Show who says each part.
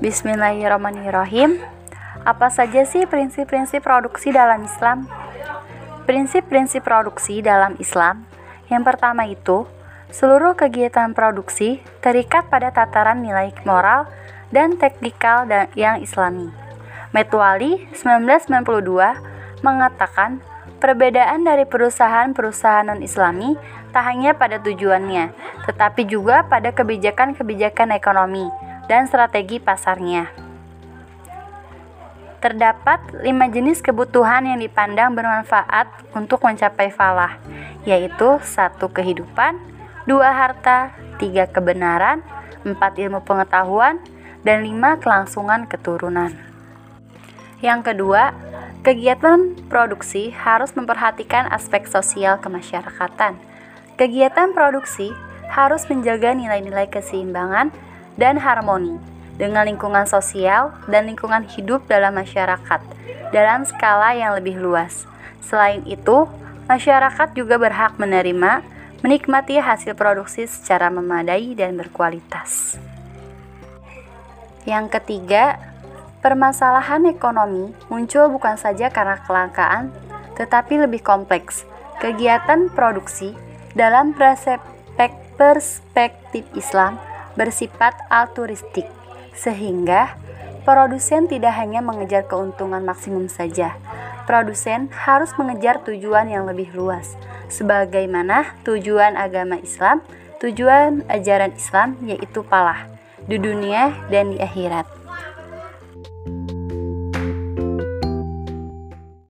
Speaker 1: Bismillahirrahmanirrahim. Apa saja sih prinsip-prinsip produksi dalam Islam? Prinsip-prinsip produksi dalam Islam yang pertama itu, seluruh kegiatan produksi terikat pada tataran nilai moral dan teknikal yang islami. Metuali 1992 mengatakan perbedaan dari perusahaan-perusahaan non-islami tak hanya pada tujuannya, tetapi juga pada kebijakan-kebijakan ekonomi dan strategi pasarnya. Terdapat lima jenis kebutuhan yang dipandang bermanfaat untuk mencapai falah, yaitu satu kehidupan, dua harta, tiga kebenaran, empat ilmu pengetahuan, dan lima kelangsungan keturunan. Yang kedua, kegiatan produksi harus memperhatikan aspek sosial kemasyarakatan. Kegiatan produksi harus menjaga nilai-nilai keseimbangan dan harmoni dengan lingkungan sosial dan lingkungan hidup dalam masyarakat dalam skala yang lebih luas. Selain itu, masyarakat juga berhak menerima, menikmati hasil produksi secara memadai dan berkualitas. Yang ketiga, permasalahan ekonomi muncul bukan saja karena kelangkaan, tetapi lebih kompleks. Kegiatan produksi dalam perspektif Islam bersifat altruistik, sehingga produsen tidak hanya mengejar keuntungan maksimum saja. Produsen harus mengejar tujuan yang lebih luas, sebagaimana tujuan agama Islam, tujuan ajaran Islam yaitu palah di dunia dan di akhirat.